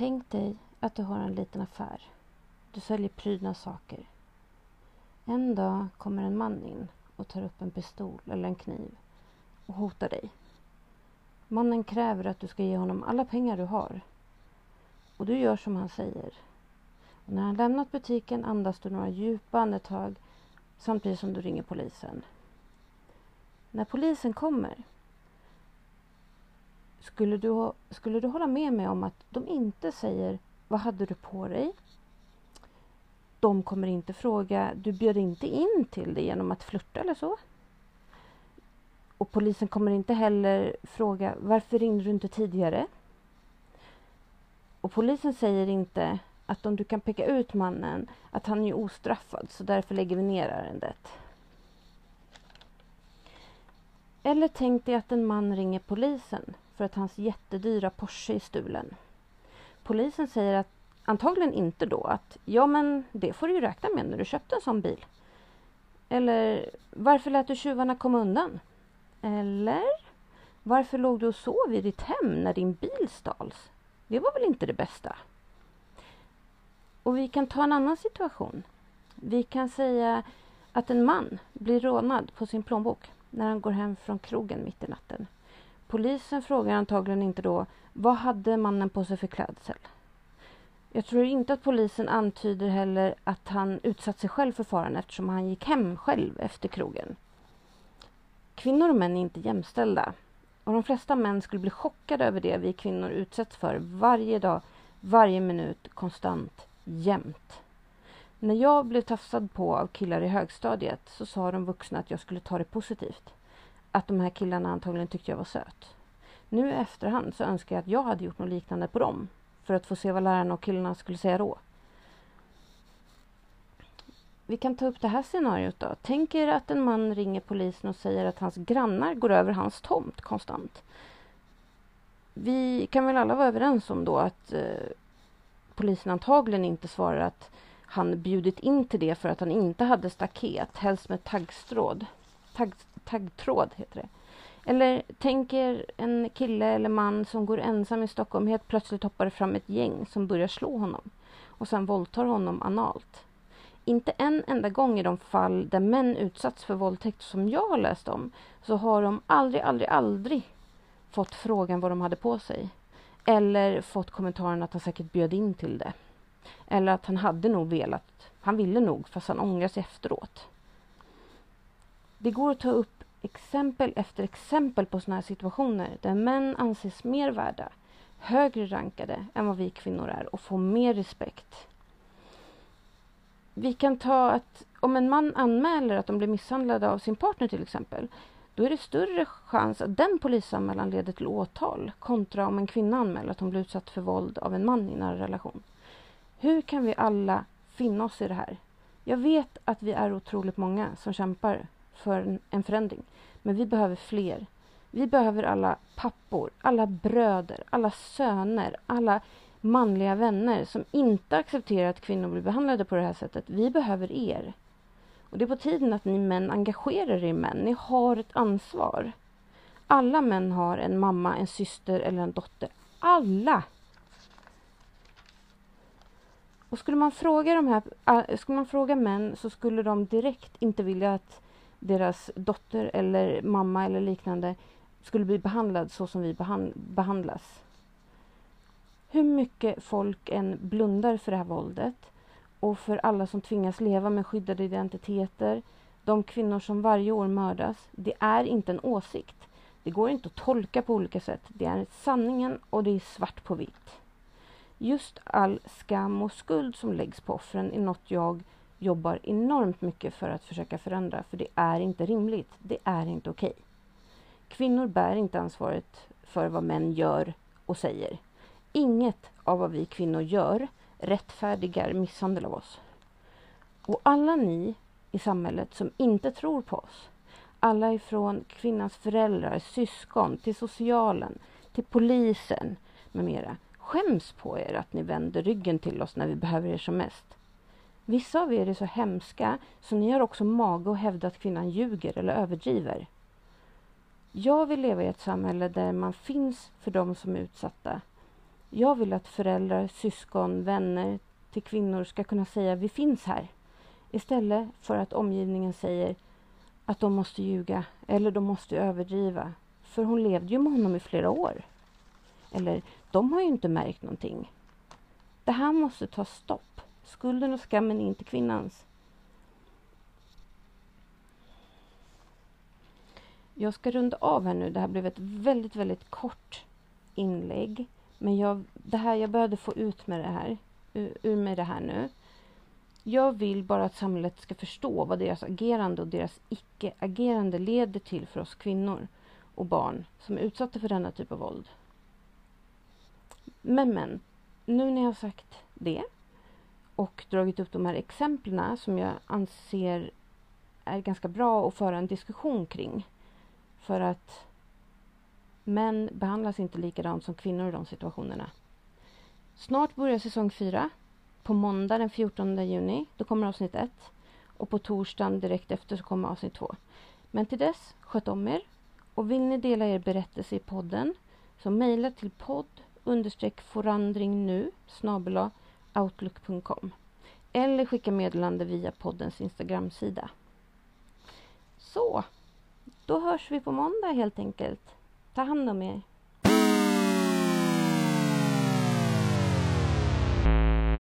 Tänk dig att du har en liten affär. Du säljer prydnadssaker. En dag kommer en man in och tar upp en pistol eller en kniv och hotar dig. Mannen kräver att du ska ge honom alla pengar du har. Och du gör som han säger. Och när han lämnat butiken andas du några djupa andetag samtidigt som du ringer polisen. När polisen kommer skulle du, skulle du hålla med mig om att de inte säger vad hade du på dig? De kommer inte fråga, du bjöd inte in till det genom att flirta eller så? Och polisen kommer inte heller fråga varför ringde du inte tidigare? Och polisen säger inte att om du kan peka ut mannen att han är ostraffad så därför lägger vi ner ärendet. Eller tänk dig att en man ringer polisen för att hans jättedyra Porsche är stulen. Polisen säger att antagligen inte då att ja men det får du ju räkna med när du köpte en sån bil. Eller varför lät du tjuvarna komma undan? Eller varför låg du och sov i ditt hem när din bil stals? Det var väl inte det bästa? Och vi kan ta en annan situation. Vi kan säga att en man blir rånad på sin plånbok när han går hem från krogen mitt i natten. Polisen frågar antagligen inte då vad hade mannen på sig för klädsel? Jag tror inte att polisen antyder heller att han utsatt sig själv för faran eftersom han gick hem själv efter krogen. Kvinnor och män är inte jämställda och de flesta män skulle bli chockade över det vi kvinnor utsätts för varje dag, varje minut, konstant, jämt. När jag blev tafsad på av killar i högstadiet så sa de vuxna att jag skulle ta det positivt. Att de här killarna antagligen tyckte jag var söt. Nu i efterhand så önskar jag att jag hade gjort något liknande på dem för att få se vad lärarna och killarna skulle säga då. Vi kan ta upp det här scenariot då. Tänk er att en man ringer polisen och säger att hans grannar går över hans tomt konstant. Vi kan väl alla vara överens om då att eh, polisen antagligen inte svarar att han bjudit in till det för att han inte hade staket, helst med taggstråd. Tagg, taggtråd heter det. Eller tänk er en kille eller man som går ensam i Stockholm. Helt plötsligt hoppar det fram ett gäng som börjar slå honom och sen våldtar honom analt. Inte en enda gång i de fall där män utsatts för våldtäkt som jag har läst om så har de aldrig, aldrig, aldrig fått frågan vad de hade på sig. Eller fått kommentaren att han säkert bjöd in till det. Eller att han hade nog velat. Han ville nog fast han ångrar sig efteråt. Det går att ta upp exempel efter exempel på sådana här situationer där män anses mer värda, högre rankade än vad vi kvinnor är och får mer respekt. Vi kan ta att om en man anmäler att de blir misshandlade av sin partner till exempel, då är det större chans att den polisanmälan leder till åtal kontra om en kvinna anmäler att hon blir utsatt för våld av en man i en nära relation. Hur kan vi alla finna oss i det här? Jag vet att vi är otroligt många som kämpar för en förändring. Men vi behöver fler. Vi behöver alla pappor, alla bröder, alla söner, alla manliga vänner som inte accepterar att kvinnor blir behandlade på det här sättet. Vi behöver er. Och Det är på tiden att ni män engagerar er i män. Ni har ett ansvar. Alla män har en mamma, en syster eller en dotter. Alla! Och skulle man fråga de här, äh, skulle man fråga män så skulle de direkt inte vilja att deras dotter eller mamma eller liknande skulle bli behandlad så som vi behandlas. Hur mycket folk än blundar för det här våldet och för alla som tvingas leva med skyddade identiteter, de kvinnor som varje år mördas, det är inte en åsikt. Det går inte att tolka på olika sätt. Det är sanningen och det är svart på vitt. Just all skam och skuld som läggs på offren är något jag jobbar enormt mycket för att försöka förändra, för det är inte rimligt. Det är inte okej. Okay. Kvinnor bär inte ansvaret för vad män gör och säger. Inget av vad vi kvinnor gör rättfärdigar misshandel av oss. Och alla ni i samhället som inte tror på oss, alla ifrån kvinnans föräldrar, syskon, till socialen, till polisen med mera, skäms på er att ni vänder ryggen till oss när vi behöver er som mest. Vissa av er är så hemska så ni har också mage att hävda att kvinnan ljuger eller överdriver. Jag vill leva i ett samhälle där man finns för de som är utsatta. Jag vill att föräldrar, syskon, vänner till kvinnor ska kunna säga vi finns här. Istället för att omgivningen säger att de måste ljuga eller de måste överdriva. För hon levde ju med honom i flera år. Eller, de har ju inte märkt någonting. Det här måste ta stopp. Skulden och skammen är inte kvinnans. Jag ska runda av här nu. Det här blev ett väldigt, väldigt kort inlägg. Men jag, det här, jag behövde få ut med det här, ur, ur med det här nu. Jag vill bara att samhället ska förstå vad deras agerande och deras icke-agerande leder till för oss kvinnor och barn som är utsatta för denna typ av våld. Men, men, nu när jag har sagt det och dragit upp de här exemplen som jag anser är ganska bra att föra en diskussion kring. För att män behandlas inte likadant som kvinnor i de situationerna. Snart börjar säsong 4. På måndag den 14 juni, då kommer avsnitt 1. Och på torsdagen direkt efter så kommer avsnitt 2. Men till dess, sköt om er. Och vill ni dela er berättelse i podden så mejla till podd understreck forandring nu outlook.com eller skicka meddelande via poddens Instagramsida. Så, då hörs vi på måndag helt enkelt. Ta hand om er.